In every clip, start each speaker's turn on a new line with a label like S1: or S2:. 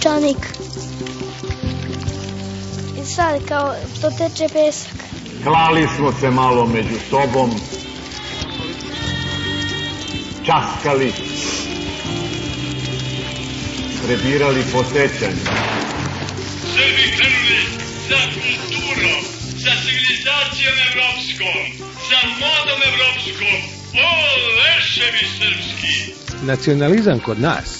S1: Peščanik. I sad kao što teče pesak.
S2: Klali smo se malo među sobom, časkali, prebirali po sećanju.
S3: Srbi krenuli za kulturom, sa civilizacijom evropskom, sa modom evropskom. O, leševi srpski!
S4: Nacionalizam kod nas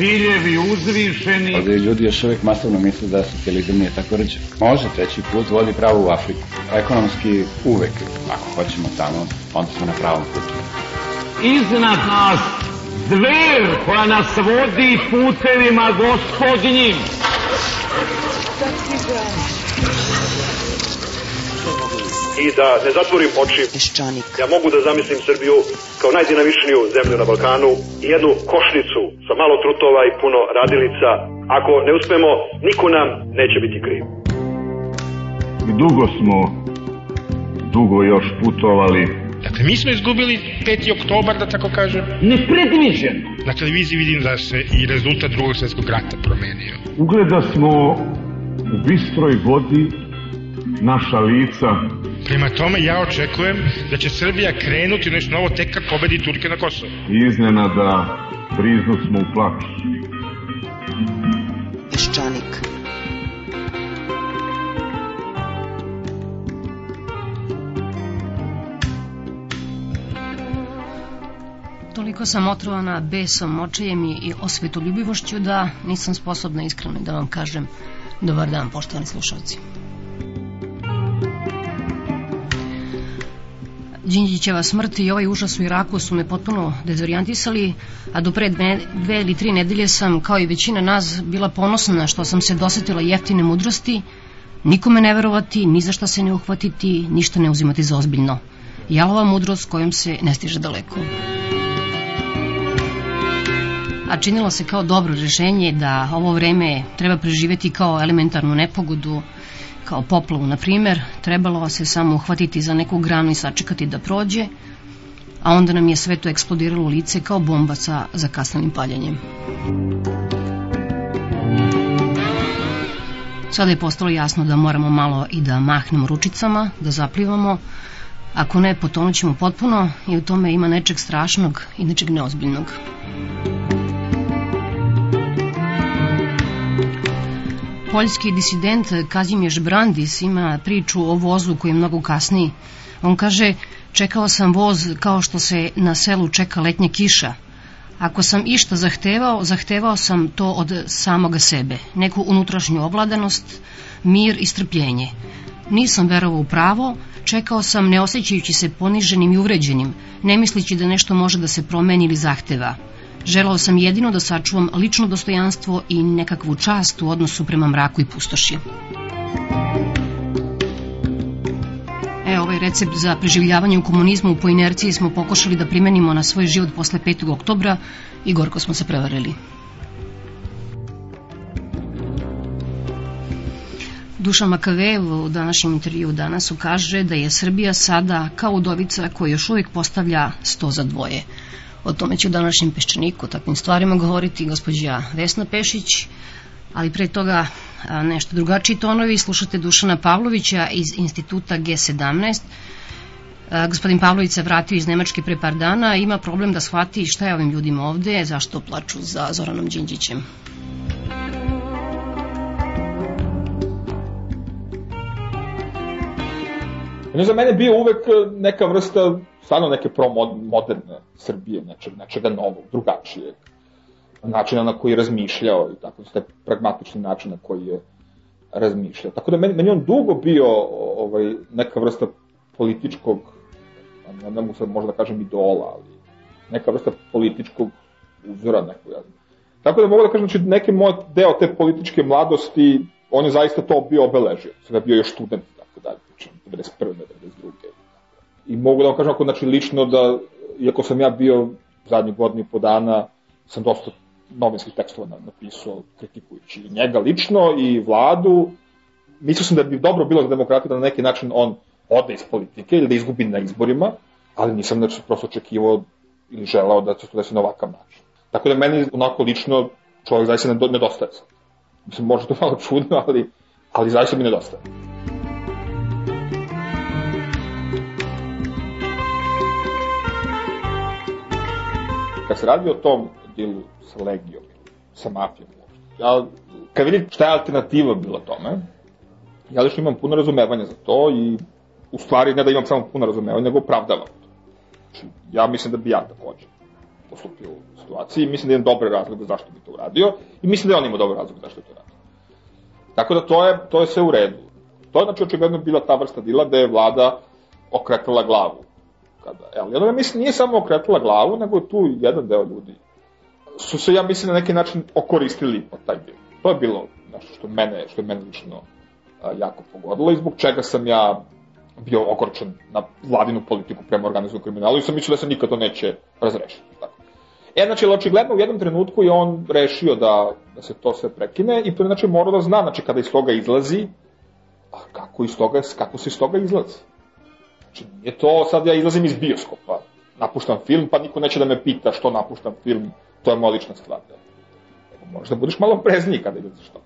S2: ciljevi uzvišeni.
S5: Ovdje ljudi još uvijek masovno misle da socijalizam nije tako ređen. Može, treći put vodi pravo u Afriku. Ekonomski uvek, ako hoćemo tamo, onda smo na pravom putu.
S2: Iznad nas zver koja nas vodi putevima gospodnjim.
S6: i da ne zatvorim oči,
S7: Peščanik.
S6: ja mogu da zamislim Srbiju kao najdinamičniju zemlju na Balkanu i jednu košnicu sa malo trutova i puno radilica. Ako ne uspemo, niko nam neće biti kriv.
S2: Dugo smo, dugo još putovali.
S8: Dakle, mi smo izgubili 5. oktobar, da tako kažem.
S2: Nepredviđen.
S8: Na televiziji vidim da se i rezultat drugog svjetskog rata promenio.
S2: Ugleda smo u bistroj vodi naša lica.
S8: Prema tome, ja očekujem da će Srbija krenuti u nešto novo tek kad pobedi Turke na Kosovo.
S2: Iznenada priznu smo u plaću.
S7: Peščanik.
S9: Toliko sam otrovana besom, očajem i i osvetoljubivošću da nisam sposobna iskreno da vam kažem dobar dan, poštovani slušalci. Đinđićeva smrt i ovaj užas u Iraku su me potpuno dezorijantisali, a do pre dve, dve ili tri nedelje sam, kao i većina nas, bila ponosna što sam se dosetila jeftine mudrosti, nikome ne verovati, ni za šta se ne uhvatiti, ništa ne uzimati za ozbiljno. Jalova mudrost kojom se ne stiže daleko a činilo se kao dobro rešenje da ovo vreme treba preživeti kao elementarnu nepogodu, kao poplavu, na primer, trebalo se samo uhvatiti za neku granu i sačekati da prođe, a onda nam je sve to eksplodiralo u lice kao bomba sa zakasnelim paljenjem. Sada je postalo jasno da moramo malo i da mahnemo ručicama, da zaplivamo, ako ne, potonućemo potpuno i u tome ima nečeg strašnog i nečeg neozbiljnog. Poljski disident Kazimierz Brandis ima priču o vozu koji je mnogo kasniji. On kaže, čekao sam voz kao što se na selu čeka letnja kiša. Ako sam išta zahtevao, zahtevao sam to od samoga sebe, neku unutrašnju ovladanost, mir i strpljenje. Nisam verovao u pravo, čekao sam ne osjećajući se poniženim i uvređenim, ne mislići da nešto može da se promeni ili zahteva. Želao sam jedino da sačuvam lično dostojanstvo i nekakvu čast u odnosu prema mraku i pustoši. E, ovaj recept za preživljavanje u komunizmu po inerciji smo pokušali da primenimo na svoj život posle 5. oktobra i gorko smo se prevarili. Dušan Makavejev u današnjem intervju danas kaže da je Srbija sada kao udovica koja još uvijek postavlja sto za dvoje. O tome će u današnjem peščaniku, takvim stvarima govoriti gospođa Vesna Pešić, ali pre toga nešto drugačiji tonovi. Slušate Dušana Pavlovića iz instituta G17. A, gospodin Pavlović se vratio iz Nemačke pre par dana, ima problem da shvati šta je ovim ljudima ovde, zašto plaču za Zoranom Đinđićem.
S10: Je za mene bio uvek neka vrsta, stvarno neke promoderne Srbije, nečeg, nečega novog, drugačijeg, načina na koji je razmišljao i tako, taj pragmatični način na koji je razmišljao. Tako da meni, meni on dugo bio ovaj, neka vrsta političkog, ne, ne mogu sad možda da kažem idola, ali neka vrsta političkog uzora nekog. Ja. Tako da mogu da kažem, znači neki moj deo te političke mladosti, on je zaista to bio obeležio. Sada je bio još student, tako dalje, 91. 92. I mogu da vam kažem ako znači lično da, iako sam ja bio zadnjih godinu po dana, sam dosta novinskih tekstova napisao kritikujući njega lično i vladu. Mislio sam da bi dobro bilo za demokratiju da na neki način on ode iz politike ili da izgubi na izborima, ali nisam da se prosto očekivao ili želao da se to desi na ovakav način. Tako da meni onako lično čovjek zaista nedostaje. Mislim, može to malo čudno, ali, ali zaista mi nedostaje. Kad se radi o tom dilu sa Legijom, sa mafijom, ja, kad vidim šta je alternativa bila tome, ja lično imam puno razumevanja za to i u stvari ne da imam samo puno razumevanja, nego opravdavam to. Znači, ja mislim da bi ja takođe postupio u situaciji, mislim da imam dobre razloge zašto bi to uradio i mislim da on imao dobre razloge zašto je to uradio. Tako da to je, to je sve u redu. To je znači očigledno bila ta vrsta dila da je vlada okretala glavu. Kada, evo, jedno ja mislim nije samo okretala glavu, nego tu jedan deo ljudi su se, ja mislim, na neki način okoristili po taj dio. To je bilo nešto što mene, što je mene lično jako pogodilo i zbog čega sam ja bio ogorčen na vladinu politiku prema organizovanom kriminalu i sam mislio da se nikad to neće razrešiti. Tako. E, znači, očigledno u jednom trenutku je on rešio da, da se to sve prekine i to je znači morao da zna, znači kada iz toga izlazi, a kako, iz toga, kako se iz toga izlazi. Znači, nije to sad ja izlazim iz bioskopa, napuštam film, pa niko neće da me pita što napuštam film, to je moja lična stvar. Da. Možda budeš malo prezniji kada izlaziš toga.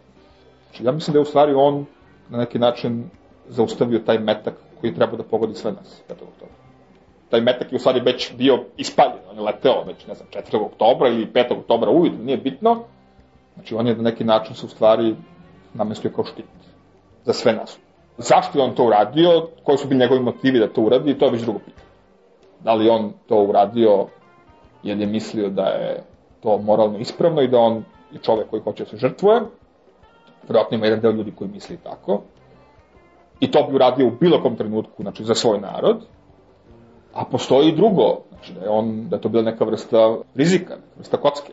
S10: Znači, ja mislim da je u stvari on na neki način zaustavio taj metak koji treba da pogodi sve nas 5. oktobra. Taj metak je u stvari već bio ispaljen, on je leteo već, ne znam, 4. oktobra ili 5. oktobra ujutro, nije bitno. Znači on je na neki način se u stvari namestio kao štit za sve nas. Zašto je on to uradio, koji su bili njegovi motivi da to uradi, to je već drugo pitanje. Da li on to uradio jer je mislio da je to moralno ispravno i da on je čovek koji hoće da se žrtvuje, vjerojatno ima jedan deo ljudi koji misli tako, i to bi uradio u bilo kom trenutku, znači za svoj narod, a postoji drugo, znači da je, on, da je to bila neka vrsta rizika, neka vrsta kocke.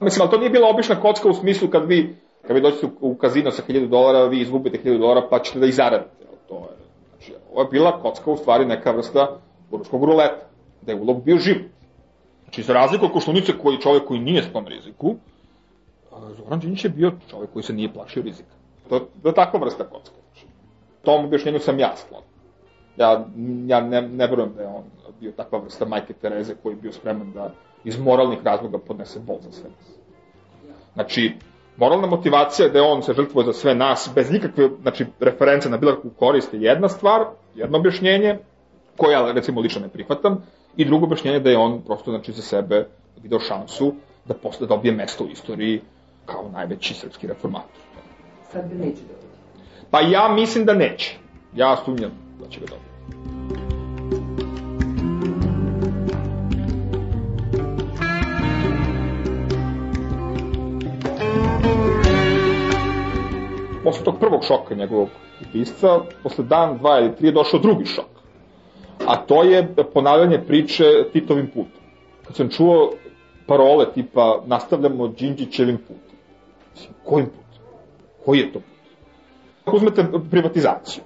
S10: Mislim, ali to nije bila obična kocka u smislu kad vi, kad vi dođete u kazino sa 1000 dolara, vi izgubite 1000 dolara pa ćete da ih zaradite. To je, znači, ovo je bila kocka u stvari neka vrsta buruškog ruleta, da je ulog bio živ. Znači, za razliku od Koštunice koji čovjek koji nije s tom riziku, Zoran Đinđić je bio čovjek koji se nije plašio rizika. To, to je takva vrsta kocka. Znači, tom objašnjenju sam ja sklon. Ja, ja ne, ne verujem da je on bio takva vrsta majke Tereze koji je bio spreman da iz moralnih razloga podnese bol za sve. Znači, moralna motivacija da on se žrtvuje za sve nas, bez nikakve znači, reference na bilo kakvu korist je jedna stvar, jedno objašnjenje, koje ja recimo lično ne prihvatam, i drugo objašnjenje da je on prosto znači, za sebe video šansu da posle dobije mesto u istoriji kao najveći srpski reformator.
S7: Sad ga neće dobiti.
S10: Pa ja mislim da neće. Ja sumnjam da će ga dobiti. Posle tog prvog šoka njegovog ubistva, posle dan, dva ili tri je došao drugi šok. A to je ponavljanje priče Titovim putem. Kad sam čuo parole tipa nastavljamo Đinđićevim putem. Mislim, kojim putem? Koji je to put? Ako uzmete privatizaciju,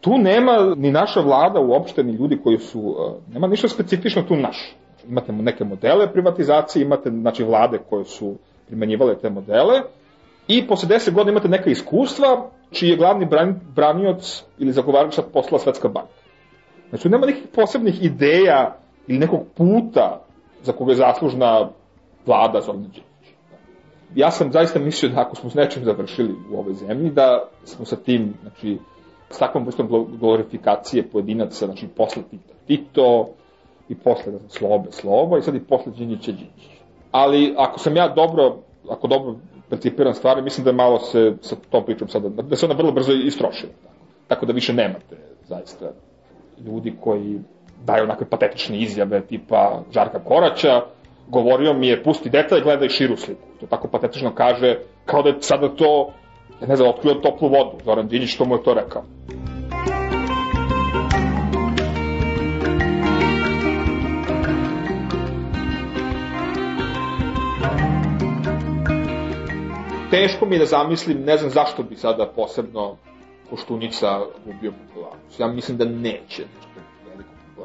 S10: tu nema ni naša vlada uopšte, ni ljudi koji su, nema ništa specifično tu naš. Imate neke modele privatizacije, imate znači, vlade koje su primenjivale te modele i posle 10 godina imate neka iskustva čiji je glavni bran, branioc ili zagovarač posla Svetska banka. Znači, nema nekih posebnih ideja ili nekog puta za koga je zaslužna vlada Zoran Đinđić. Ja sam zaista mislio da ako smo s nečim završili u ovoj zemlji, da smo sa tim, znači, s takvom vrstom glorifikacije pojedinaca, znači, posle Tita Tito, i posle, da znam, Slobe Slobo, i sad i posle Đinđića Đinđić. Ali, ako sam ja dobro, ako dobro percipiram stvari, mislim da je malo se sa tom pričom sada, da se ona vrlo brzo istrošila. Tako, tako da više nemate, zaista, ljudi koji daju onakve patetične izjave tipa Žarka Koraća, govorio mi je pusti detalj, gledaj širu sliku. To tako patetično kaže, kao da je sada to, ne znam, otkrio toplu vodu. Zoran Đinjić što mu je to rekao. Teško mi je da zamislim, ne znam zašto bi sada posebno Koštunica gubio popularnost. Ja mislim da neće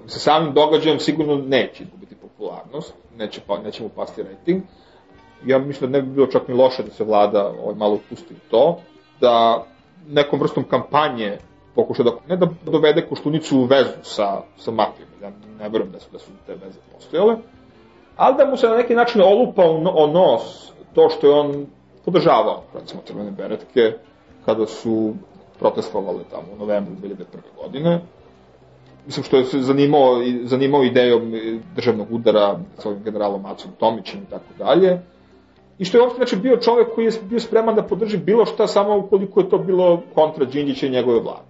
S10: Mislim, samim događajem sigurno neće izgubiti popularnost, neće, pa, neće mu pasti rating. Ja mislim da ne bi bilo čak ni loše da se vlada ovaj, malo upusti u to, da nekom vrstom kampanje pokuša da, ne da dovede Koštunicu u vezu sa, sa mafijom, ja ne verujem da su, da su te veze postojale, ali da mu se na neki način olupa o nos to što je on podržavao, recimo, crvene beretke, kada su protestovale tamo u novembru 2001. godine. Mislim što je se zanimao, zanimao idejom državnog udara sa ovim generalom Macom Tomićem i tako dalje. I što je uopšte znači, bio čovek koji je bio spreman da podrži bilo šta samo ukoliko je to bilo kontra Đinđića i njegove vlade.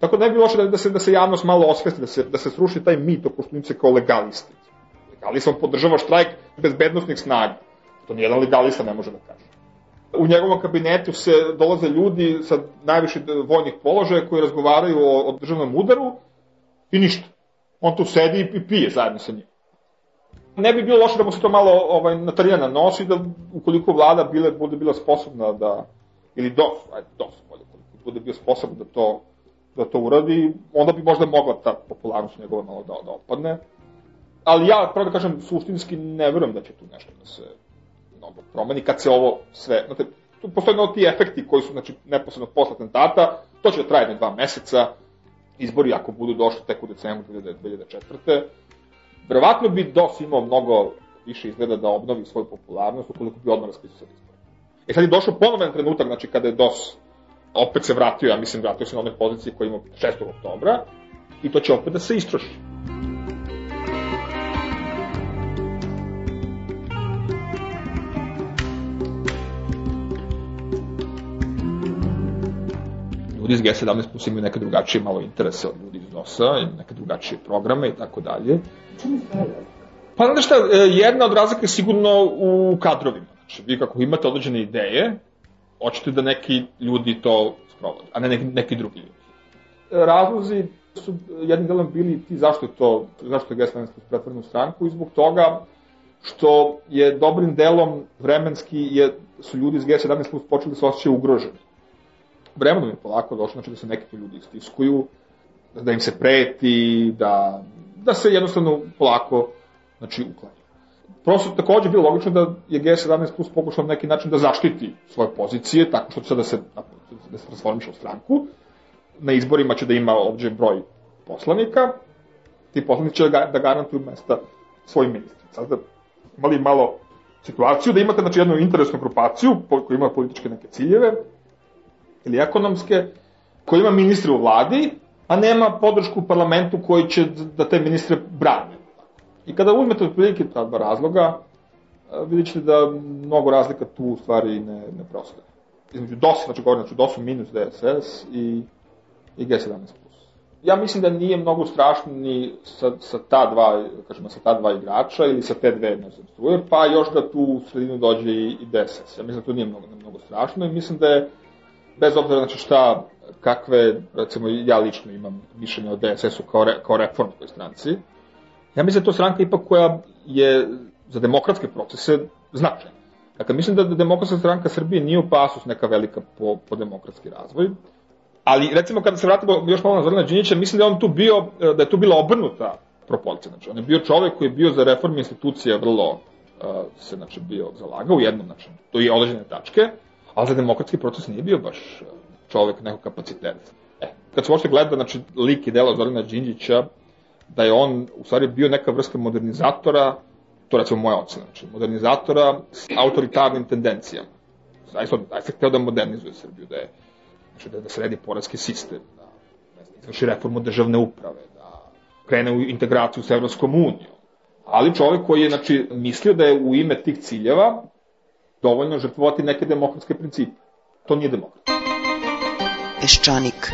S10: Tako da ne bi loše da, da, se, da se javnost malo osvesti, da se, da se sruši taj mit o Koštunice kao legalisti. Legalista on podržava štrajk bezbednostnih snaga. To nijedan legalista ne može da kaže. U njegovom kabinetu se dolaze ljudi sa najviše vojnih položaja koji razgovaraju o, o državnom udaru i ništa. On tu sedi i pije zajedno sa njim. Ne bi bilo loše da mu se to malo ovaj, natarija na nos i da ukoliko vlada bile, bude bila sposobna da, ili DOS, ajde, DOS, bolje, bude bio sposoban da to, da to uradi, onda bi možda mogla ta popularnost njegova malo da, da opadne. Ali ja, pravo da kažem, suštinski ne verujem da će tu nešto da se mnogo promeni kad se ovo sve, znate, tu postoje mnogo ti efekti koji su, znači, neposredno posle atentata, to će da traje na dva meseca, izbori ako budu došli tek u decembru 2004. Verovatno bi DOS imao mnogo više izgleda da obnovi svoju popularnost ukoliko bi odmah raspisao sad izbor. E sad je došao ponoven trenutak, znači kada je DOS opet se vratio, ja mislim vratio se na one pozicije koje imao 6. oktobra i to će opet da se istroši. Ljudi iz G17 plus imaju neke drugačije malo interese od ljudi iz DOS-a i neke drugačije programe i tako dalje. Pa znate šta, e, jedna od razlika je sigurno u kadrovima. Znači, vi kako imate određene ideje, hoćete da neki ljudi to sprovode, a ne neki, neki drugi ljudi. Razlozi su jednim delom bili ti zašto je to, zašto je G17 pretvorena u stranku i zbog toga što je dobrim delom vremenski je, su ljudi iz G17 plus počeli da se osjećaju ugroženi vremenom je polako došlo, znači da se neki ljudi istiskuju, da im se preti, da, da se jednostavno polako znači, uklanju. Prosto takođe bilo logično da je G17 plus pokušao na neki način da zaštiti svoje pozicije, tako što će sad da se, da se transformiše u stranku. Na izborima će da ima ovdje broj poslanika, ti poslanici će da, da garantuju mesta svojim ministrima. Sad da imali malo situaciju da imate znači, jednu interesnu grupaciju koja ima političke neke ciljeve, ili ekonomske, koji ima ministre u vladi, a nema podršku u parlamentu koji će da te ministre brane. I kada uzmete otprilike ta dva razloga, vidjet ćete da mnogo razlika tu u stvari ne, ne prostaje. Između DOS, znači govorim, znači DOS minus DSS i, i G17+. Ja mislim da nije mnogo strašno ni sa, sa ta dva, kažemo, sa ta dva igrača ili sa te dve ne znam, struje, pa još da tu u sredinu dođe i, i DSS. Ja mislim da to nije mnogo, mnogo strašno i mislim da je bez obzira znači šta, kakve, recimo ja lično imam mišljenje o DSS-u kao, re, kao reformskoj stranci, ja mislim da to stranka ipak koja je za demokratske procese značajna. Dakle, mislim da demokratska stranka Srbije nije u neka velika po, po demokratski razvoj, ali recimo kada se vratimo još malo na Zorana Đinjića, mislim da on tu bio, da je tu bila obrnuta proporcija. Znači, on je bio čovek koji je bio za reforme institucija vrlo uh, se znači, bio zalagao jednom, znači, to je određene tačke, ali za demokratski proces nije bio baš čovek nekog kapaciteta. E, kad se uopšte gleda, znači, lik i delo Zorana Đinđića, da je on u stvari bio neka vrsta modernizatora, to recimo moja ocena, znači modernizatora s autoritarnim tendencijama. Zaista, zaista hteo da modernizuje Srbiju, da je, znači, da, da sredi poradski sistem, da izvrši reformu državne uprave, da krene u integraciju sa Evropskom unijom. Ali čovek koji je, znači, mislio da je u ime tih ciljeva dovoljno žrtvovati neke demokratske principe. To nije demokratsko. Peščanik.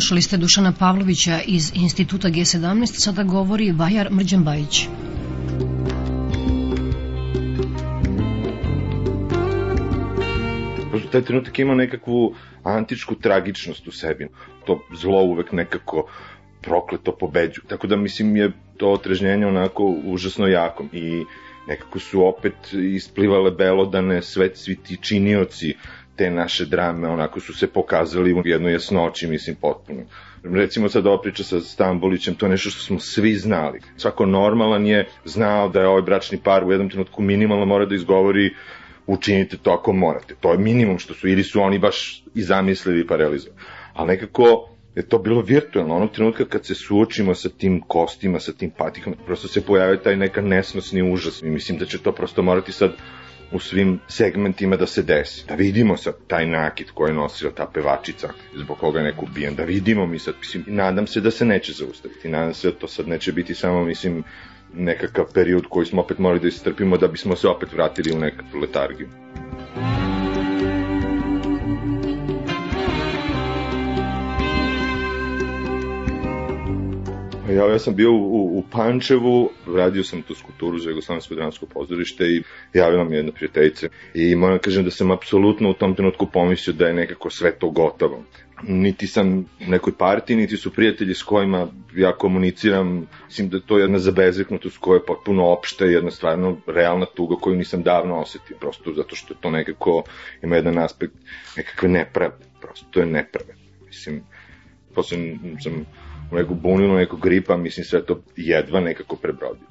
S9: Slušali ste Dušana Pavlovića iz Instituta G17, sada govori Bajar Mrđan Bajić.
S11: Prosto taj trenutak ima nekakvu antičku tragičnost u sebi. To zlo uvek nekako prokleto pobeđu. Tako da mislim je to otrežnjenje onako užasno jako i nekako su opet isplivale belodane sve svi ti činioci te naše drame onako su se pokazali u jednoj jasnoći, mislim, potpuno. Recimo sad ova priča sa Stambolićem, to je nešto što smo svi znali. Svako normalan je znao da je ovaj bračni par u jednom trenutku minimalno mora da izgovori učinite to ako morate. To je minimum što su, ili su oni baš i zamislili pa realizovali. Ali nekako je to bilo virtualno. Onog trenutka kad se suočimo sa tim kostima, sa tim patikama, prosto se pojavio taj neka nesnosni užas. I mislim da će to prosto morati sad u svim segmentima da se desi. Da vidimo sad taj nakit koji je nosila ta pevačica, zbog koga neko ubijen, da vidimo mi sad, mislim, nadam se da se neće zaustaviti, nadam se da to sad neće biti samo, mislim, nekakav period koji smo opet morali da istrpimo da bismo se opet vratili u nekakvu letargiju. Ja, ja sam bio u, u Pančevu, radio sam tu skulpturu za Jugoslovensko dramsko pozorište i javila mi jedna prijateljica. I moram da kažem da sam apsolutno u tom trenutku pomislio da je nekako sve to gotovo. Niti sam u nekoj partiji, niti su prijatelji s kojima ja komuniciram. Mislim da to je jedna zabezeknutost koja je potpuno opšta i jedna stvarno realna tuga koju nisam davno osetio. Prosto zato što to nekako ima jedan aspekt nekakve nepravde. Prosto to je nepravde. Mislim, posle sam u neku buninu, neku gripa, mislim sve to jedva nekako prebrodio.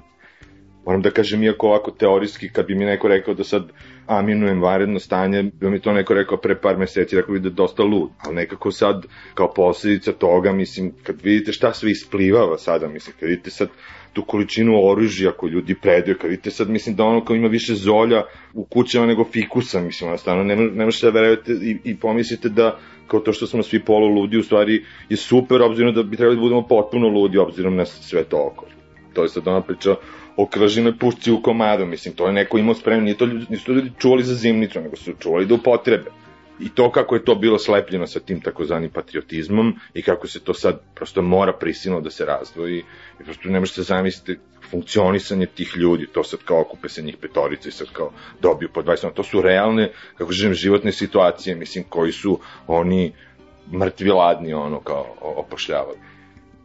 S11: Moram da kažem, iako ovako teorijski, kad bi mi neko rekao da sad aminujem varedno stanje, bi mi to neko rekao pre par meseci, rekao bi da je dosta lud, ali nekako sad, kao posledica toga, mislim, kad vidite šta sve isplivava sada, mislim, kad vidite sad tu količinu oružja koju ljudi predaju, kad vidite sad, mislim da ono kao ima više zolja u kućama nego fikusa, mislim, ono stvarno, ne, ne možete da verujete i, i pomislite da kao to što smo svi polo ludi, u stvari je super, obzirom da bi trebali da budemo potpuno ludi, obzirom na sve to oko. To je sad ona priča o krženoj pušci u komadu, mislim, to je neko imao spremno, nije to, nisu to ljudi čuvali za zimnicu, nego su čuvali da upotrebe. I to kako je to bilo slepljeno sa tim takozvanim patriotizmom i kako se to sad prosto mora prisilno da se razdvoji i prosto ne možete zamisliti funkcionisanje tih ljudi, to sad kao okupe se njih petorica i sad kao dobiju po 20, to su realne, kako želim, životne situacije, mislim, koji su oni mrtvi ladni, ono, kao opošljavali.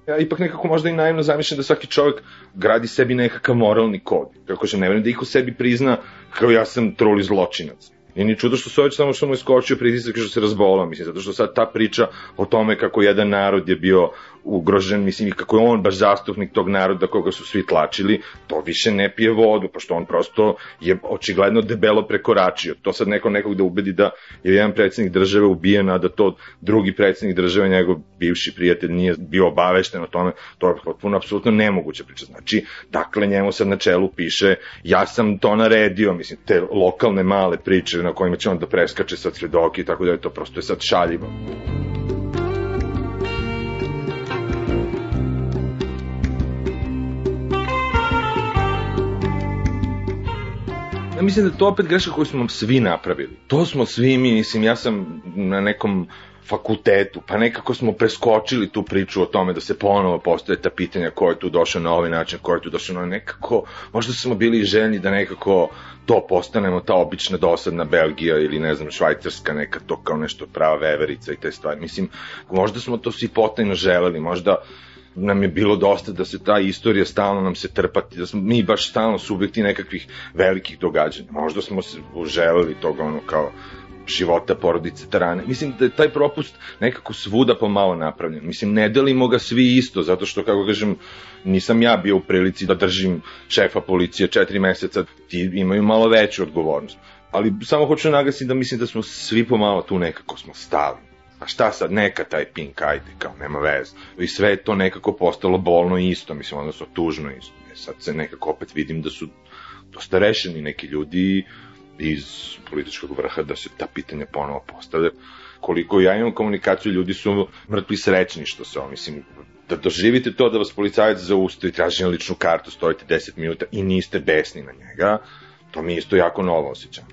S11: Ja ipak nekako možda i naivno zamišljam da svaki čovjek gradi sebi nekakav moralni kod. Kako že ne vrem da ih u sebi prizna kao ja sam truli zločinac. Nije ni čudo što se samo što mu je skočio pritisak što se razbolao, mislim, zato što sad ta priča o tome kako jedan narod je bio ugrožen, mislim, i kako je on baš zastupnik tog naroda koga su svi tlačili, to više ne pije vodu, pošto on prosto je očigledno debelo prekoračio. To sad neko nekog da ubedi da je jedan predsednik države ubijen, a da to drugi predsednik države, njegov bivši prijatelj, nije bio obavešten o tome, to je potpuno apsolutno nemoguća priča. Znači, dakle, njemu sad na čelu piše, ja sam to naredio, mislim, te lokalne male priče na kojima će on da preskače sad svedoki, tako da je to prosto je sad šaljivo. Mislim da to opet greška koju smo svi napravili. To smo svi mi, mislim, ja sam na nekom fakultetu, pa nekako smo preskočili tu priču o tome da se ponovo postoje ta pitanja ko je tu došao na ovaj način, ko je tu došao na nekako, možda smo bili željni da nekako to postanemo ta obična dosadna Belgija ili ne znam Švajcarska neka to kao nešto prava veverica i te stvari. Mislim, možda smo to svi potajno želeli, možda nam je bilo dosta da se ta istorija stalno nam se trpati, da smo mi baš stalno subjekti nekakvih velikih događanja. Možda smo se želeli toga ono kao života porodice Tarane. Mislim da je taj propust nekako svuda pomalo napravljen. Mislim, ne delimo ga svi isto, zato što, kako kažem, nisam ja bio u prilici da držim šefa policije četiri meseca, ti imaju malo veću odgovornost. Ali samo hoću naglasiti da mislim da smo svi pomalo tu nekako smo stali. A šta sad, neka taj pink, ajde, kao, nema veze. I sve je to nekako postalo bolno isto, mislim, odnosno tužno isto. E sad se nekako opet vidim da su dosta rešeni neki ljudi iz političkog vrha da se ta pitanja ponovo postave koliko ja imam komunikaciju, ljudi su mrtvi srećni što se ovo, mislim, da doživite to da vas policajac zaustavi, traži na ličnu kartu, stojite 10 minuta i niste besni na njega, to mi je isto jako novo osjećam.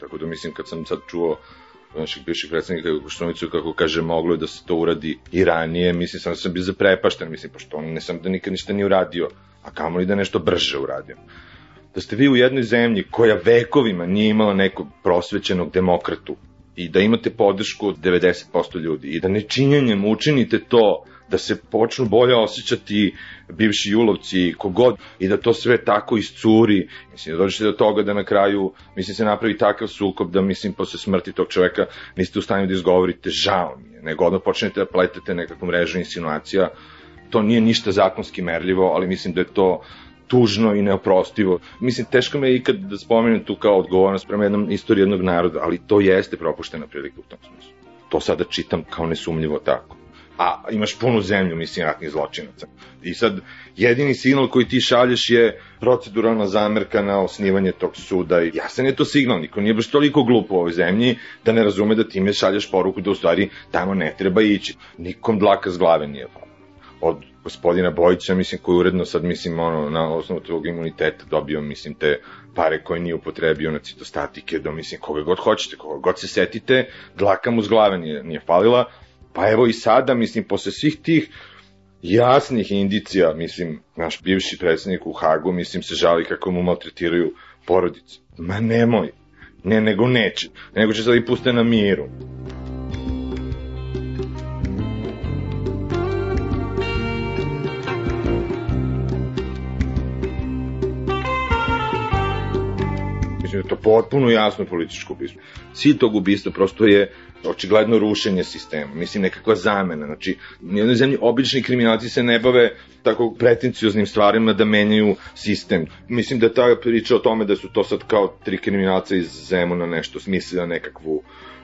S11: Tako da mislim, kad sam sad čuo naših bivših predsednika Koštunicu, kako kaže, moglo je da se to uradi i ranije, mislim, sam sam bio zaprepašten, mislim, pošto on ne sam da nikad ništa nije uradio, a kamo li da nešto brže uradio. Da ste vi u jednoj zemlji koja vekovima nije imala nekog prosvećenog demokratu i da imate podršku od 90% ljudi i da nečinjenjem učinite to da se počnu bolje osjećati bivši julovci, kogod, i da to sve tako iscuri. Mislim, da dođete do toga da na kraju, mislim, se napravi takav sukob da, mislim, posle smrti tog čoveka niste u stanju da izgovorite žao mi je, nego odmah počnete da pletete nekakvu mrežu insinuacija. To nije ništa zakonski merljivo, ali mislim da je to tužno i neoprostivo. Mislim, teško me je ikad da spomenem tu kao odgovornost prema jednom istoriji jednog naroda, ali to jeste propuštena prilika u tom smislu. To sada čitam kao nesumljivo tako a imaš punu zemlju, mislim, ratnih zločinaca. I sad, jedini signal koji ti šalješ je proceduralna zamerka na osnivanje tog suda. I jasan je to signal, niko nije baš toliko glup u ovoj zemlji da ne razume da time šalješ poruku da u stvari tamo ne treba ići. Nikom dlaka z glave nije Od gospodina Bojića, mislim, koji uredno sad, mislim, ono, na osnovu tog imuniteta dobio, mislim, te pare koje nije upotrebio na citostatike, do, mislim, koga god hoćete, koga god se setite, dlaka mu z glave nije, nije falila, Pa evo i sada, mislim, posle svih tih jasnih indicija, mislim, naš bivši predsednik u Hagu, mislim, se žali kako mu maltretiraju porodicu. Ma nemoj. Ne, nego neće. Nego će sad i puste na miru. Mislim je to potpuno jasno političko ubistvo. Cilj tog ubistva prosto je očigledno rušenje sistema, mislim nekakva zamena, znači u jednoj zemlji obični kriminalci se ne bave tako pretencioznim stvarima da menjaju sistem. Mislim da ta priča o tome da su to sad kao tri kriminalca iz Zemuna nešto smislila nekakvu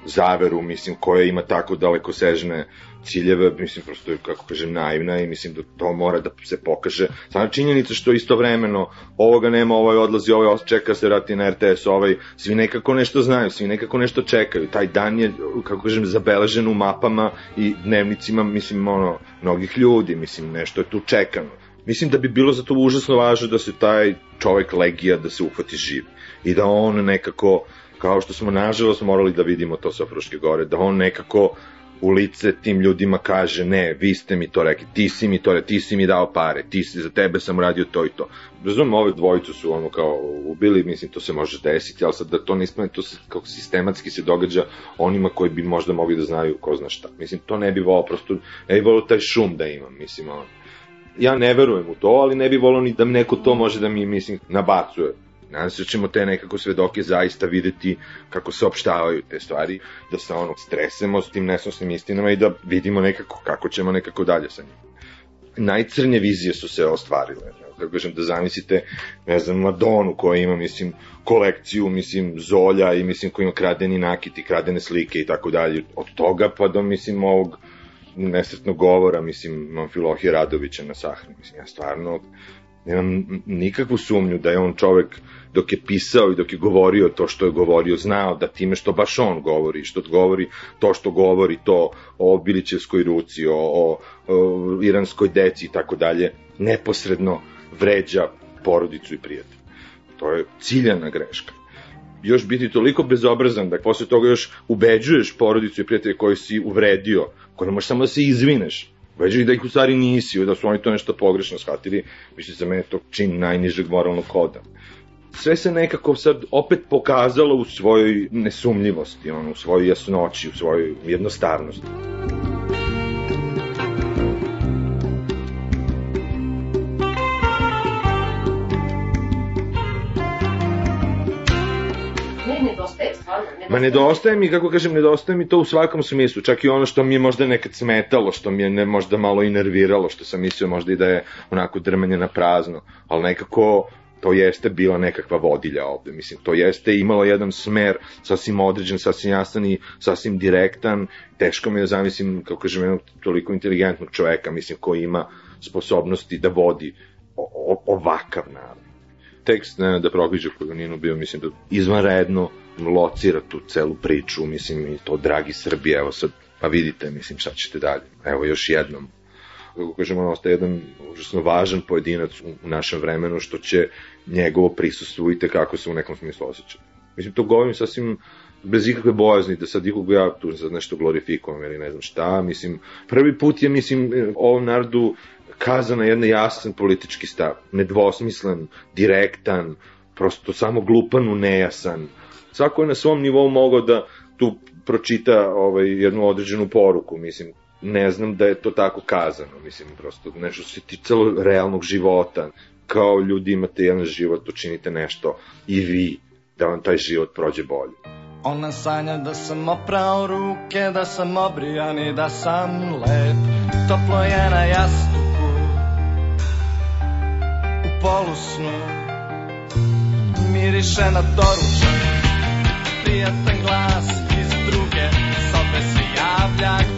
S11: zaveru, mislim, koja ima tako daleko sežne ciljeve, mislim, prosto je, kako kažem, naivna i mislim da to mora da se pokaže. Sama činjenica što istovremeno ovoga nema, ovaj odlazi, ovaj čeka se vrati na RTS, ovaj, svi nekako nešto znaju, svi nekako nešto čekaju. Taj dan je, kako kažem, zabeležen u mapama i dnevnicima, mislim, ono, mnogih ljudi, mislim, nešto je tu čekano. Mislim da bi bilo za to užasno važno da se taj čovek legija da se uhvati živ i da on nekako kao što smo nažalost morali da vidimo to sa Fruške gore, da on nekako u lice tim ljudima kaže ne, vi ste mi to rekli, ti si mi to rekli, ti si mi dao pare, ti si, za tebe sam uradio to i to. Razumem, ove dvojicu su ono kao ubili, mislim, to se može desiti, ali sad da to ne ispane, to se, kako sistematski se događa onima koji bi možda mogli da znaju ko zna šta. Mislim, to ne bi volao, prosto ne bi volao taj šum da imam, mislim, ono. Ja ne verujem u to, ali ne bi volao ni da neko to može da mi, mislim, nabacuje Nadam se da ćemo te nekako svedoke zaista videti kako se opštavaju te stvari, da se ono stresemo s tim nesnosnim istinama i da vidimo nekako kako ćemo nekako dalje sa njim. Najcrnje vizije su se ostvarile. Da kažem, da zamislite, ne znam, Madonu koja ima, mislim, kolekciju, mislim, Zolja i, mislim, koja ima kradeni nakit i kradene slike i tako dalje. Od toga pa do, mislim, ovog nesretnog govora, mislim, Amfilohije Radovića na Sahni. Mislim, ja stvarno nemam nikakvu sumnju da je on čovek dok je pisao i dok je govorio to što je govorio, znao da time što baš on govori, što govori to što govori to o Bilićevskoj ruci, o, o, o iranskoj deci i tako dalje, neposredno vređa porodicu i prijatelja. To je ciljana greška. Još biti toliko bezobrazan da posle toga još ubeđuješ porodicu i prijatelje koji si uvredio, koji ne možeš samo da se izvineš, Veđu da ih u stvari nisi, da su oni to nešto pogrešno shvatili, mislim za mene to čin najnižeg moralnog koda sve se nekako sad opet pokazalo u svojoj nesumljivosti, ono, u svojoj jasnoći, u svojoj jednostavnosti. Ma nedostaje mi, kako kažem, nedostaje mi to u svakom smislu, čak i ono što mi je možda nekad smetalo, što mi je ne, možda malo i nerviralo, što sam mislio možda i da je onako drmanje na prazno, ali nekako to jeste bila nekakva vodilja ovde, mislim, to jeste imalo jedan smer sasvim određen, sasvim jasan i sasvim direktan, teško mi je da zamislim, kako kažem, jednog toliko inteligentnog čoveka, mislim, koji ima sposobnosti da vodi o, ovakav narod. Tekst ne, da Prokviđa koji nije bio, mislim, da izvanredno locira tu celu priču, mislim, i to dragi Srbije, evo sad, pa vidite, mislim, šta ćete dalje. Evo još jednom, kako kažemo, on ostaje jedan užasno važan pojedinac u našem vremenu, što će njegovo prisustvo i kako se u nekom smislu osjeća. Mislim, to govorim sasvim bez ikakve bojazni da sad ikog ja tu sad nešto glorifikujem ili ne znam šta, mislim, prvi put je, mislim, ovom narodu kazana jedna jasan politički stav, nedvosmislen, direktan, prosto samo glupanu, nejasan. Svako je na svom nivou mogao da tu pročita ovaj, jednu određenu poruku, mislim, ne znam da je to tako kazano, mislim, prosto nešto se ticalo realnog života, kao ljudi imate jedan život, učinite nešto i vi, da vam taj život prođe bolje.
S12: Ona sanja da sam oprao ruke, da sam obrijan i da sam lep. Toplo je na jastuku, u polusnu. Miriše na doručak, prijatan glas iz druge sobe se javlja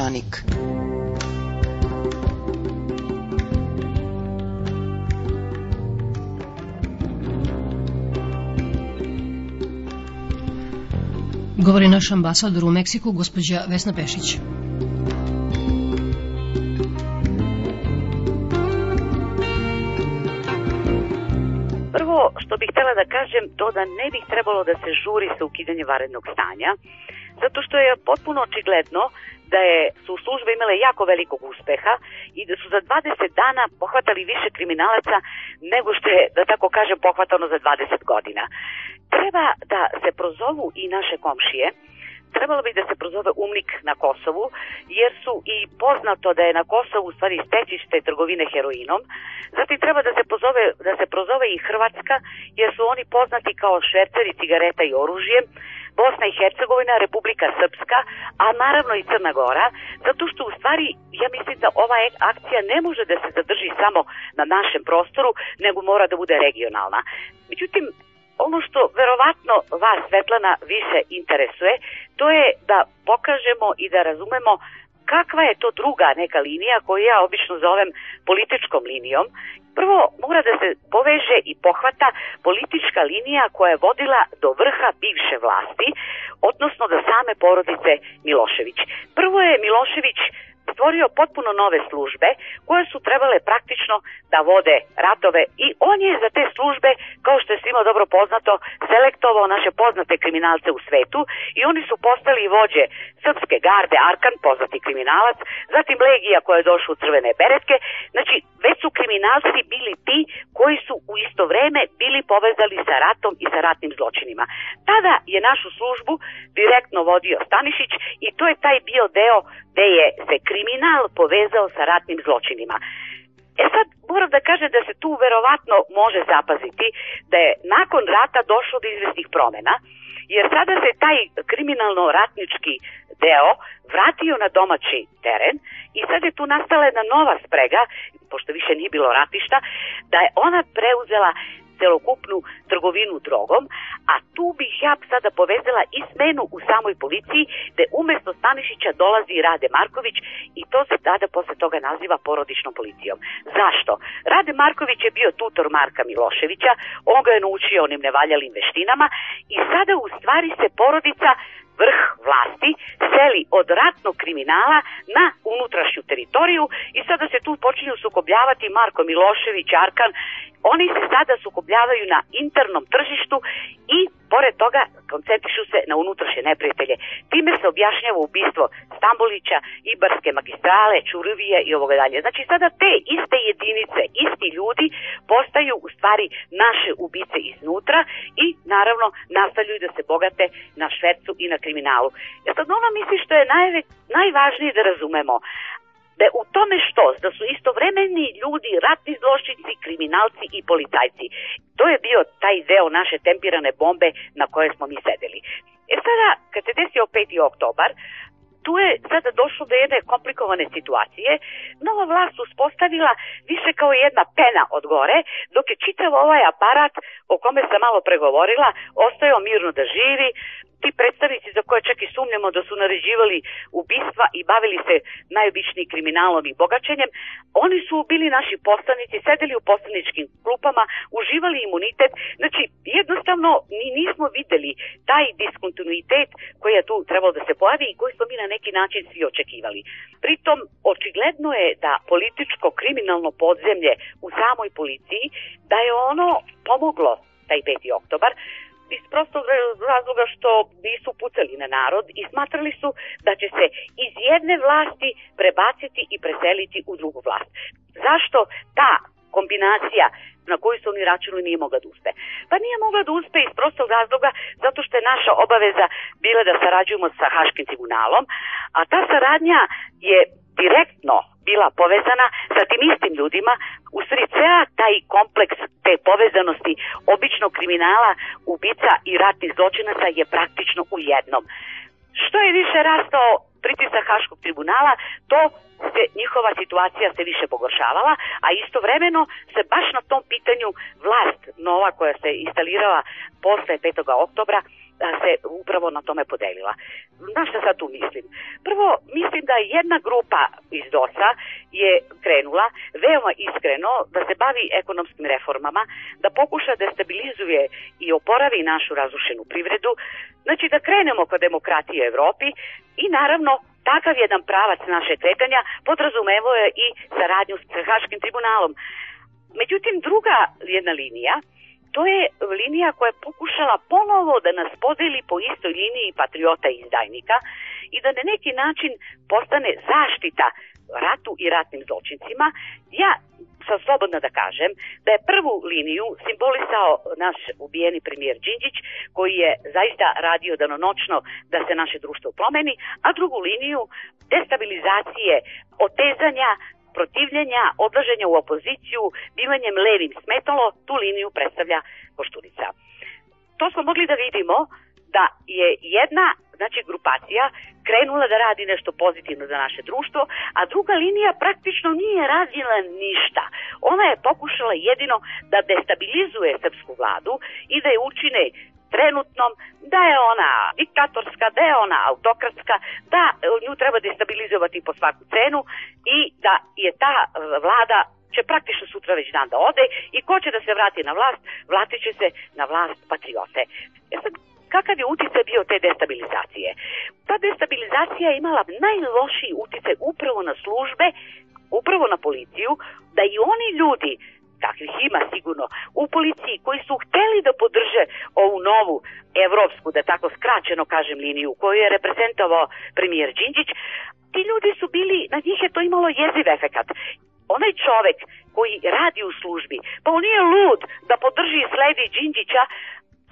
S13: Peščanik.
S9: Govori naš ambasador u Meksiku, gospođa Vesna Pešić.
S14: Prvo što bih htela da kažem to da ne bih trebalo da se žuri sa ukidanjem varednog stanja, zato što je potpuno očigledno da je, su službe imale jako velikog uspeha i da su za 20 dana pohvatali više kriminalaca nego što je, da tako kažem, pohvatano za 20 godina. Treba da se prozovu i naše komšije, trebalo bi da se prozove umnik na Kosovu, jer su i poznato da je na Kosovu u stvari stečište trgovine heroinom. Zatim treba da se, pozove, da se prozove i Hrvatska, jer su oni poznati kao šverceri cigareta i oružjem. Bosna i Hercegovina, Republika Srpska, a naravno i Crna Gora, zato što u stvari ja mislim da ova akcija ne može da se zadrži samo na našem prostoru, nego mora da bude regionalna. Međutim, ono što verovatno vas, Svetlana, više interesuje, to je da pokažemo i da razumemo kakva je to druga neka linija koju ja obično zovem političkom linijom. Prvo mora da se poveže i pohvata politička linija koja je vodila do vrha bivše vlasti, odnosno do same porodice Milošević. Prvo je Milošević stvorio potpuno nove službe koje su trebale praktično da vode ratove i on je za te službe, kao što je svima dobro poznato, selektovao naše poznate kriminalce u svetu i oni su postali vođe srpske garde Arkan, poznati kriminalac, zatim Legija koja je došla u crvene beretke, znači već su kriminalci bili ti koji su u isto vreme bili povezali sa ratom i sa ratnim zločinima. Tada je našu službu direktno vodio Stanišić i to je taj bio deo gde je se kriminal povezao sa ratnim zločinima. E sad moram da kažem da se tu verovatno može zapaziti da je nakon rata došlo do izvesnih promena, jer sada se taj kriminalno-ratnički deo vratio na domaći teren i sad je tu nastala jedna nova sprega, pošto više nije bilo ratišta, da je ona preuzela celokupnu trgovinu drogom, a tu bih ja sada povezala i smenu u samoj policiji, gde umesto Stanišića dolazi Rade Marković i to se tada posle toga naziva porodičnom policijom. Zašto? Rade Marković je bio tutor Marka Miloševića, on ga je naučio onim nevaljalim veštinama i sada u stvari se porodica vrh vlasti seli od ratnog kriminala na unutrašnju teritoriju i sada se tu počinju sukobljavati Marko Milošević, Arkan. Oni se sada sukobljavaju na internom tržištu i pored toga koncentrišu se na unutrašnje neprijatelje. Time se objašnjava ubistvo Stambolića, Ibarske magistrale, Čurvije i ovoga dalje. Znači sada te iste jedinice, isti ljudi postaju u stvari naše ubice iznutra i naravno nastavljaju da se bogate na švercu i na kriminalu. Ja sad ono misli što je najve, najvažnije da razumemo da je u tome što? Da su istovremeni ljudi, ratni zločinci, kriminalci i policajci. To je bio taj deo naše tempirane bombe na koje smo mi sedeli. E sada, kad se desio 5. oktobar, tu je sada došlo do jedne komplikovane situacije. Nova vlast uspostavila više kao jedna pena od gore, dok je čitav ovaj aparat o kome sam malo pregovorila, ostajao mirno da živi, ti predstavnici za koje čak i sumnjamo da su naređivali ubistva i bavili se najobičnijim kriminalom i bogaćenjem, oni su bili naši poslanici, sedeli u poslaničkim klupama, uživali imunitet, znači jednostavno mi nismo videli taj diskontinuitet koji je tu trebalo da se pojavi i koji smo mi na neki način svi očekivali. Pritom, očigledno je da političko kriminalno podzemlje u samoj policiji, da je ono pomoglo taj 5. oktobar, iz prostog razloga što nisu pucali na narod i smatrali su da će se iz jedne vlasti prebaciti i preseliti u drugu vlast. Zašto ta kombinacija na koju su oni računali nije mogla da uspe. Pa nije mogla da uspe iz prostog razloga zato što je naša obaveza bila da sarađujemo sa Haškim tribunalom, a ta saradnja je direktno bila povezana sa tim istim ljudima, u stvari cea taj kompleks te povezanosti običnog kriminala, ubica i ratnih zločinaca je praktično u jednom. Što je više rastao pritisak Haškog tribunala, to se njihova situacija se više pogoršavala, a istovremeno se baš na tom pitanju vlast nova koja se instalirala posle 5. oktobra se upravo na tome podelila. Na šta sad tu mislim? Prvo, mislim da jedna grupa iz DOS-a je krenula veoma iskreno da se bavi ekonomskim reformama, da pokuša da stabilizuje i oporavi našu razrušenu privredu, znači da krenemo ka demokratiji u Evropi i naravno takav jedan pravac naše kretanja podrazumevao je i saradnju s Haškim tribunalom. Međutim, druga jedna linija to je linija koja je pokušala ponovo da nas podeli po istoj liniji patriota i izdajnika i da na neki način postane zaštita ratu i ratnim zločincima. Ja sam slobodna da kažem da je prvu liniju simbolisao naš ubijeni premijer Đinđić koji je zaista radio danonoćno da se naše društvo promeni, a drugu liniju destabilizacije, otezanja, protivljenja, odlaženja u opoziciju, bivanjem levim smetalo, tu liniju predstavlja Koštunica. To smo mogli da vidimo da je jedna znači grupacija krenula da radi nešto pozitivno za naše društvo, a druga linija praktično nije radila ništa. Ona je pokušala jedino da destabilizuje srpsku vladu i da je učine trenutnom, da je ona diktatorska, da je ona autokratska, da nju treba destabilizovati po svaku cenu i da je ta vlada će praktično sutra već dan da ode i ko će da se vrati na vlast, vratit će se na vlast patriote. E sad, kakav je uticaj bio te destabilizacije? Ta destabilizacija je imala najlošiji uticaj upravo na službe, upravo na policiju, da i oni ljudi takvih ima sigurno, u policiji koji su hteli da podrže ovu novu evropsku, da tako skraćeno kažem liniju, koju je reprezentovao premijer Đinđić, ti ljudi su bili, na njih je to imalo jeziv efekat. Onaj čovek koji radi u službi, pa on nije lud da podrži sledi Đinđića,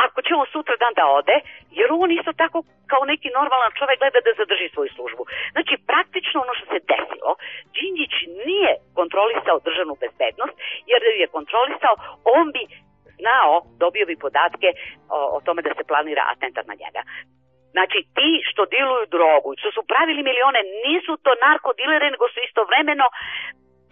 S14: ako će on sutra dan da ode, jer on isto tako kao neki normalan čovek gleda da zadrži svoju službu. Znači, praktično ono što se desilo, Đinđić nije kontrolisao državnu bezbednost, jer da je kontrolisao, on bi znao, dobio bi podatke o, o tome da se planira atentat na njega. Znači, ti što diluju drogu, što su pravili milione, nisu to narkodileri, nego su istovremeno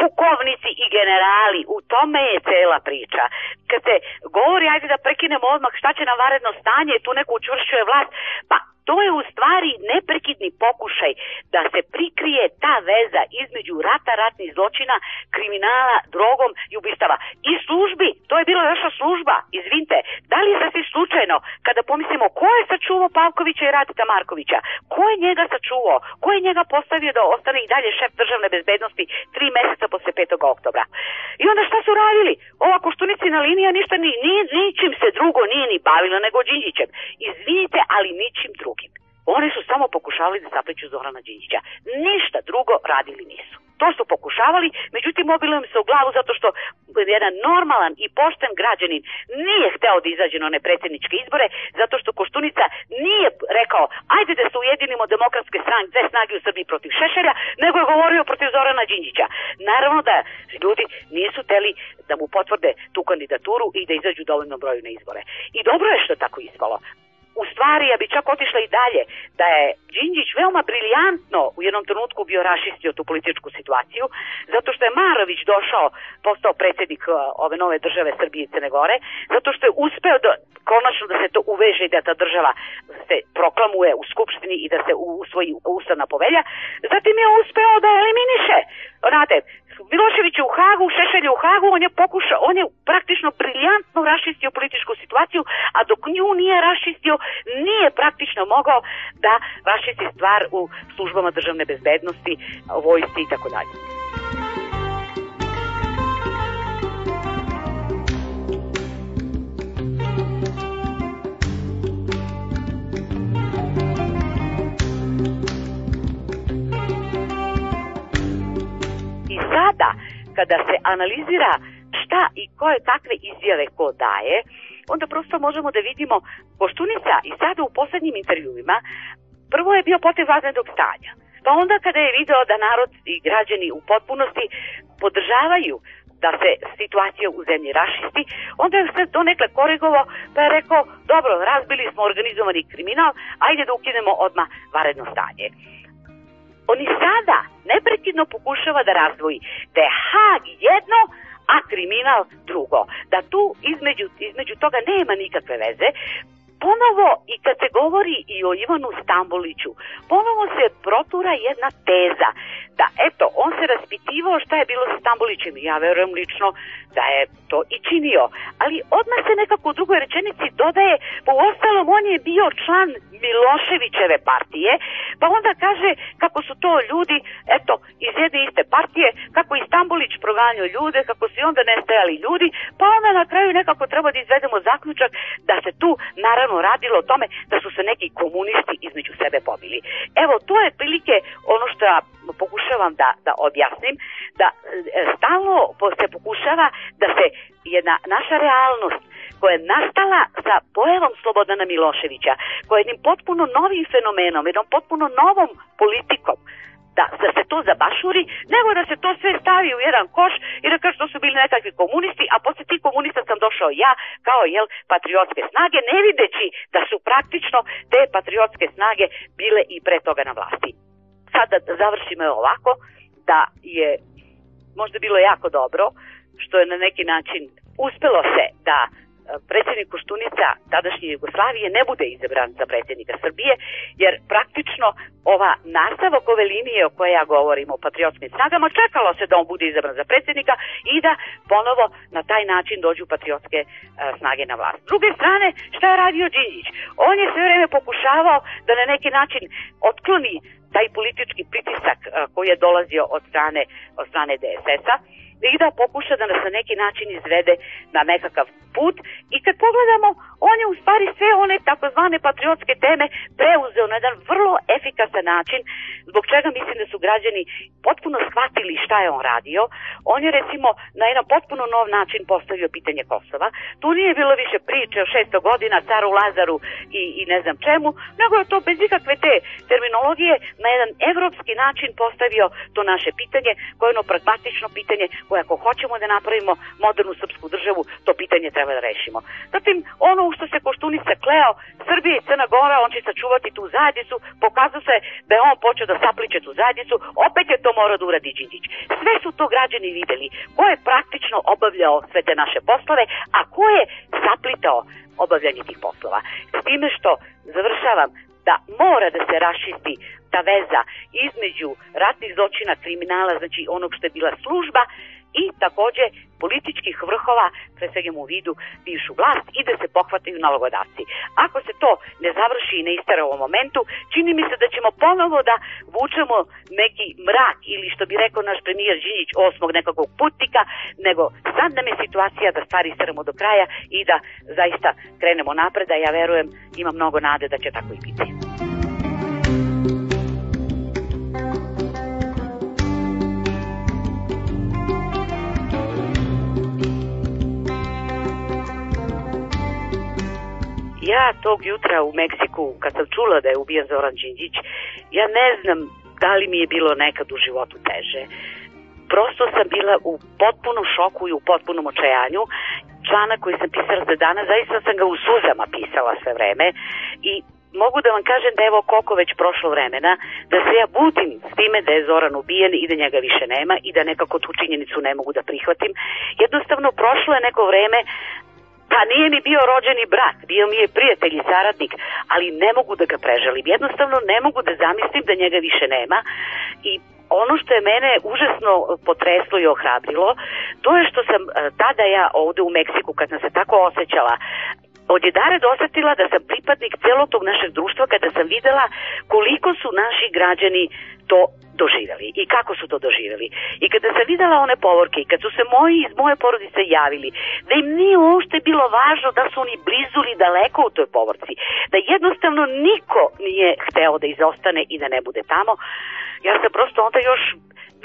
S14: pukovnici i generali, u tome je cela priča. Kad se govori, ajde da prekinemo odmah šta će na varedno stanje, tu neko učvršćuje vlast, pa to je u stvari neprekidni pokušaj da se prikrije ta veza između rata, ratnih zločina, kriminala, drogom i ubistava. I službi, to je bila naša služba, izvinte, da li je sasvim slučajno kada pomislimo ko je sačuvao Pavkovića i Radita Markovića, ko je njega sačuvao, ko je njega postavio da ostane i dalje šef državne bezbednosti tri meseca posle 5. oktobra. I onda šta su radili? Ova koštunicina linija ništa ni, ni, ničim se drugo nije ni bavila nego Đinđićem. Izvinite, ali ničim drugim. Oni su samo pokušavali da sapliću Zorana Đinđića. Ništa drugo radili nisu. To su pokušavali, međutim obilo im se u glavu zato što jedan normalan i pošten građanin nije hteo da izađe na one predsjedničke izbore, zato što Koštunica nije rekao ajde da se ujedinimo demokratske strane, dve snage u Srbiji protiv Šešelja, nego je govorio protiv Zorana Đinđića. Naravno da ljudi nisu teli da mu potvrde tu kandidaturu i da izađu dovoljno broju na izbore. I dobro je što tako ispalo u stvari, ja bi čak otišla i dalje, da je Đinđić veoma briljantno u jednom trenutku bio rašistio tu političku situaciju, zato što je Marović došao, postao predsjednik uh, ove nove države Srbije i Crne Gore, zato što je uspeo da, konačno da se to uveže i da ta država se proklamuje u Skupštini i da se usvoji ustavna povelja, zatim je uspeo da eliminiše, znate, Milošević je u Hagu, Šešelj je u Hagu, on je pokušao, on je praktično briljantno raščistio političku situaciju, a dok nju nije raščistio, nije praktično mogao da raščisti stvar u službama državne bezbednosti, vojsci i tako dalje. I sada, kada se analizira šta i koje takve izjave ko daje, onda prosto možemo da vidimo Koštunica i sada u poslednjim intervjuima prvo je bio protiv vanrednog stanja. Pa onda kada je video da narod i građani u potpunosti podržavaju da se situacija u zemlji rašisti, onda je sve to nekle korigovao, pa je rekao, dobro, razbili smo organizovani kriminal, ajde da ukinemo odmah varedno stanje. On i sada neprekidno pokušava da razdvoji da je Hag jedno, a kriminal drugo. Da tu između, između toga nema nikakve veze, ponovo i kad se govori i o Ivanu Stamboliću, ponovo se protura jedna teza da eto, on se raspitivao šta je bilo sa Stambolićem i ja verujem lično da je to i činio. Ali odmah se nekako u drugoj rečenici dodaje, po ostalom on je bio član Miloševićeve partije, pa onda kaže kako su to ljudi, eto, iz jedne iste partije, kako i Stambolić proganjao ljude, kako su i onda nestajali ljudi, pa onda na kraju nekako treba da izvedemo zaključak da se tu naravno radilo o tome da su se neki komunisti između sebe pobili. Evo, to je prilike ono što pokušavam da, da objasnim, da e, stalno se pokušava da se jedna naša realnost koja je nastala sa pojavom Slobodana Miloševića, koja je jednim potpuno novim fenomenom, jednom potpuno novom politikom, da, da se to zabašuri, nego da se to sve stavi u jedan koš i da kaže to su bili nekakvi komunisti, a posle tih komunista sam došao ja kao jel patriotske snage, ne videći da su praktično te patriotske snage bile i pre toga na vlasti. Sad da završimo ovako, da je možda bilo jako dobro što je na neki način uspelo se da predsjednik Koštunica tadašnje Jugoslavije ne bude izabran za predsjednika Srbije, jer praktično ova nastavak ove linije o kojoj ja govorim o patriotskim snagama, čekalo se da on bude izabran za predsjednika i da ponovo na taj način dođu patriotske uh, snage na vlast. S druge strane, šta je radio Đinđić? On je sve vreme pokušavao da na neki način otkloni taj politički pritisak uh, koji je dolazio od strane, od strane DSS-a i da pokuša da nas na neki način izvede na nekakav put i kad pogledamo, on je u stvari sve one takozvane patriotske teme preuzeo na jedan vrlo efikasan način, zbog čega mislim da su građani potpuno shvatili šta je on radio. On je recimo na jedan potpuno nov način postavio pitanje Kosova. Tu nije bilo više priče o 600 godina, caru Lazaru i, i ne znam čemu, nego je to bez ikakve te terminologije na jedan evropski način postavio to naše pitanje, koje je ono pragmatično pitanje koje ako hoćemo da napravimo modernu srpsku državu, to pitanje treba da rešimo. Zatim, ono što se Koštunica kleo, Srbija i Crna Gora, on će sačuvati tu zajednicu, pokazao se da je on počeo da sapliče tu zajednicu, opet je to morao da uradi Đinđić. Sve su to građani videli, ko je praktično obavljao sve te naše poslove, a ko je saplitao obavljanje tih poslova. S time što, završavam, da mora da se rašisti ta veza između ratnih zločina, kriminala, znači onog što je bila služba i takođe političkih vrhova, pre svega u vidu bivšu vlast i da se pohvataju nalogodavci. Ako se to ne završi i ne istara u ovom momentu, čini mi se da ćemo ponovo da vučemo neki mrak ili što bi rekao naš premijer Žinjić osmog nekakvog putnika, nego sad nam je situacija da stvari istaramo do kraja i da zaista krenemo napred, a ja verujem ima mnogo nade da će tako i biti. Ja tog jutra u Meksiku, kad sam čula da je ubijen Zoran Đinđić, ja ne znam da li mi je bilo nekad u životu teže. Prosto sam bila u potpunom šoku i u potpunom očajanju. Članak koji sam pisala za dana, zaista sam ga u suzama pisala sve vreme i mogu da vam kažem da evo koliko već prošlo vremena, da se ja budim s time da je Zoran ubijen i da njega više nema i da nekako tu činjenicu ne mogu da prihvatim. Jednostavno prošlo je neko vreme Pa nije mi bio rođeni brat, bio mi je prijatelj i saradnik, ali ne mogu da ga prežalim. Jednostavno ne mogu da zamislim da njega više nema i ono što je mene užasno potreslo i ohrabrilo, to je što sam e, tada ja ovde u Meksiku, kad sam se tako osjećala, odjedare dosetila da sam pripadnik celog tog našeg društva kada sam videla koliko su naši građani to doživeli i kako su to doživeli. I kada sam videla one povorke i kad su se moji iz moje porodice javili, da im nije uopšte bilo važno da su oni blizu ili daleko u toj povorci, da jednostavno niko nije hteo da izostane i da ne bude tamo, ja sam prosto onda još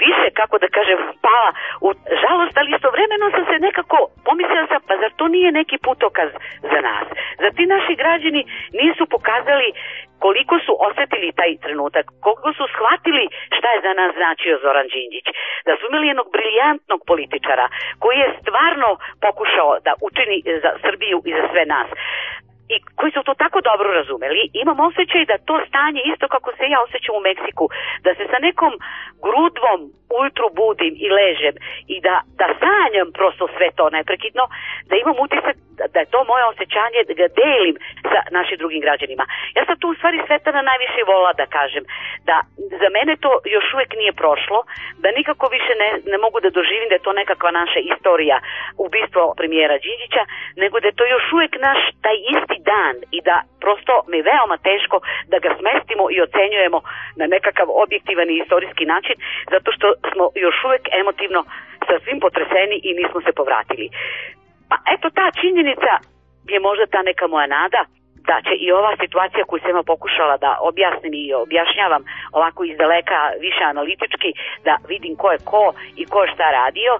S14: više, kako da kažem, pala u žalost, ali istovremeno sam se nekako pomislila sam, pa zar to nije neki putokaz za nas? Zar ti naši građani nisu pokazali koliko su osetili taj trenutak, koliko su shvatili šta je za nas značio Zoran Đinđić, da su imali jednog briljantnog političara koji je stvarno pokušao da učini za Srbiju i za sve nas i koji su to tako dobro razumeli, imam osjećaj da to stanje, isto kako se ja osjećam u Meksiku, da se sa nekom grudvom ujutru budim i ležem i da, da sanjam prosto sve to neprekidno, da imam utisak da, da je to moje osjećanje, da ga delim sa našim drugim građanima. Ja sam tu u stvari Svetana najviše vola da kažem, da za mene to još uvek nije prošlo, da nikako više ne, ne mogu da doživim da je to nekakva naša istorija, ubistvo premijera Đinđića, nego da je to još uvek naš taj isti dan i da prosto mi je veoma teško da ga smestimo i ocenjujemo na nekakav objektivan i istorijski način, zato što smo još uvek emotivno sa svim potreseni i nismo se povratili. Pa eto ta činjenica je možda ta neka moja nada da će i ova situacija koju sam pokušala da objasnim i objašnjavam ovako iz daleka više analitički, da vidim ko je ko i ko je šta radio,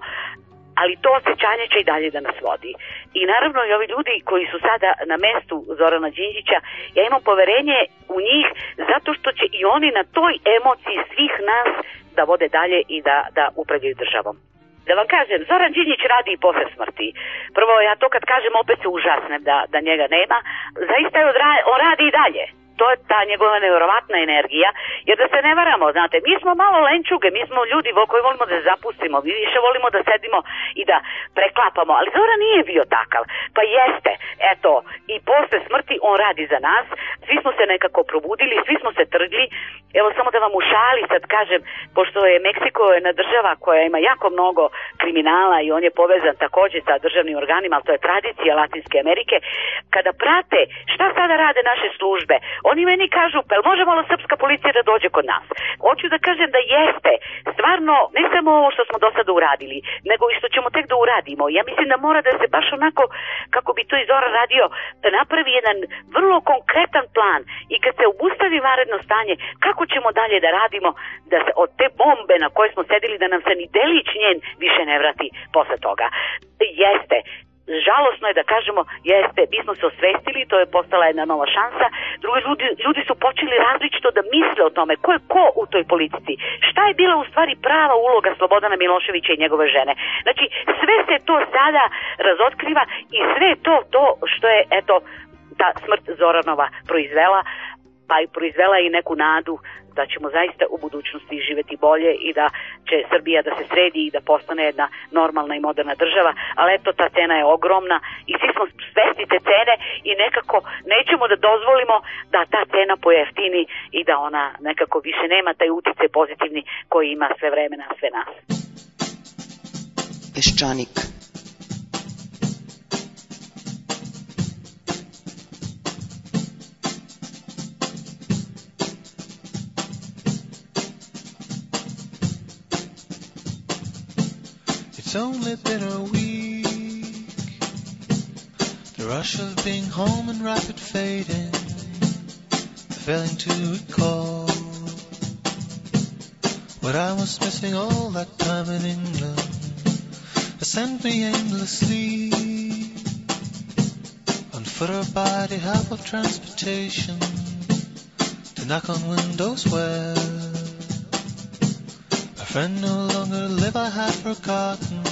S14: ali to osjećanje će i dalje da nas vodi. I naravno i ovi ljudi koji su sada na mestu Zorana Đinđića, ja imam poverenje u njih zato što će i oni na toj emociji svih nas da vode dalje i da, da upravljaju državom. Da vam kažem, Zoran Đinjić radi i posle smrti. Prvo, ja to kad kažem, opet se užasnem da, da njega nema. Zaista je on radi i dalje to je ta njegova nevjerovatna energija, jer da se ne varamo, znate, mi smo malo lenčuge, mi smo ljudi koji volimo da se zapustimo, mi više volimo da sedimo i da preklapamo, ali Zora nije bio takav, pa jeste, eto, i posle smrti on radi za nas, svi smo se nekako probudili, svi smo se trgli, evo samo da vam u šali sad kažem, pošto je Meksiko jedna država koja ima jako mnogo kriminala i on je povezan takođe sa državnim organima, ali to je tradicija Latinske Amerike, kada prate šta sada rade naše službe, Oni meni kažu, pa može malo srpska policija da dođe kod nas? Hoću da kažem da jeste, stvarno, ne samo ovo što smo do sada uradili, nego i što ćemo tek da uradimo. Ja mislim da mora da se baš onako, kako bi to i Zora radio, da napravi jedan vrlo konkretan plan i kad se obustavi varedno stanje, kako ćemo dalje da radimo da se od te bombe na koje smo sedili da nam se ni delić njen više ne vrati posle toga. Jeste, žalosno je da kažemo, jeste, mi smo se osvestili, to je postala jedna nova šansa, drugi ljudi, ljudi su počeli različito da misle o tome, ko je ko u toj politici, šta je bila u stvari prava uloga Slobodana Miloševića i njegove žene. Znači, sve se to sada razotkriva i sve to, to što je, eto, ta smrt Zoranova proizvela, pa i proizvela i neku nadu da ćemo zaista u budućnosti živeti bolje i da će Srbija da se sredi i da postane jedna normalna i moderna država, ali eto ta cena je ogromna i svi smo svesni te cene i nekako nećemo da dozvolimo da ta cena pojeftini i da ona nekako više nema taj utice pozitivni koji ima sve vreme na sve nas.
S13: Peščanik
S15: It's only been a week. The rush of being home and rapid fading. Failing to recall what I was missing all that time in England. Has sent me aimlessly on foot or by the help of transportation to knock on windows where friend no longer live I had forgotten.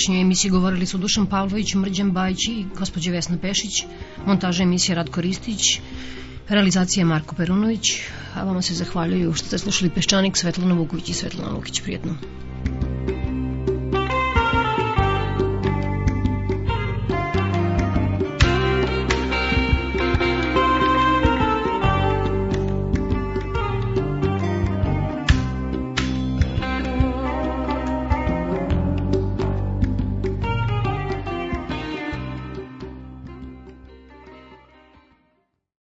S9: Današnjoj emisiji govorili su Dušan Pavlović, Mrđan Bajić i gospođa Vesna Pešić, montaža emisije Radko Ristić, realizacija Marko Perunović, a vama se zahvaljuju što ste slušali Peščanik, Svetlana Vuković i Svetlana Lukić. Prijetno.